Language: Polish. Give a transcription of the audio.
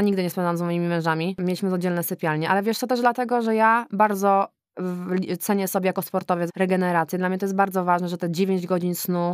Nigdy nie spędzam z moimi mężami. Mieliśmy oddzielne sypialnie, ale wiesz, to też dlatego, że ja bardzo cenię sobie jako sportowiec regenerację. Dla mnie to jest bardzo ważne, że te 9 godzin snu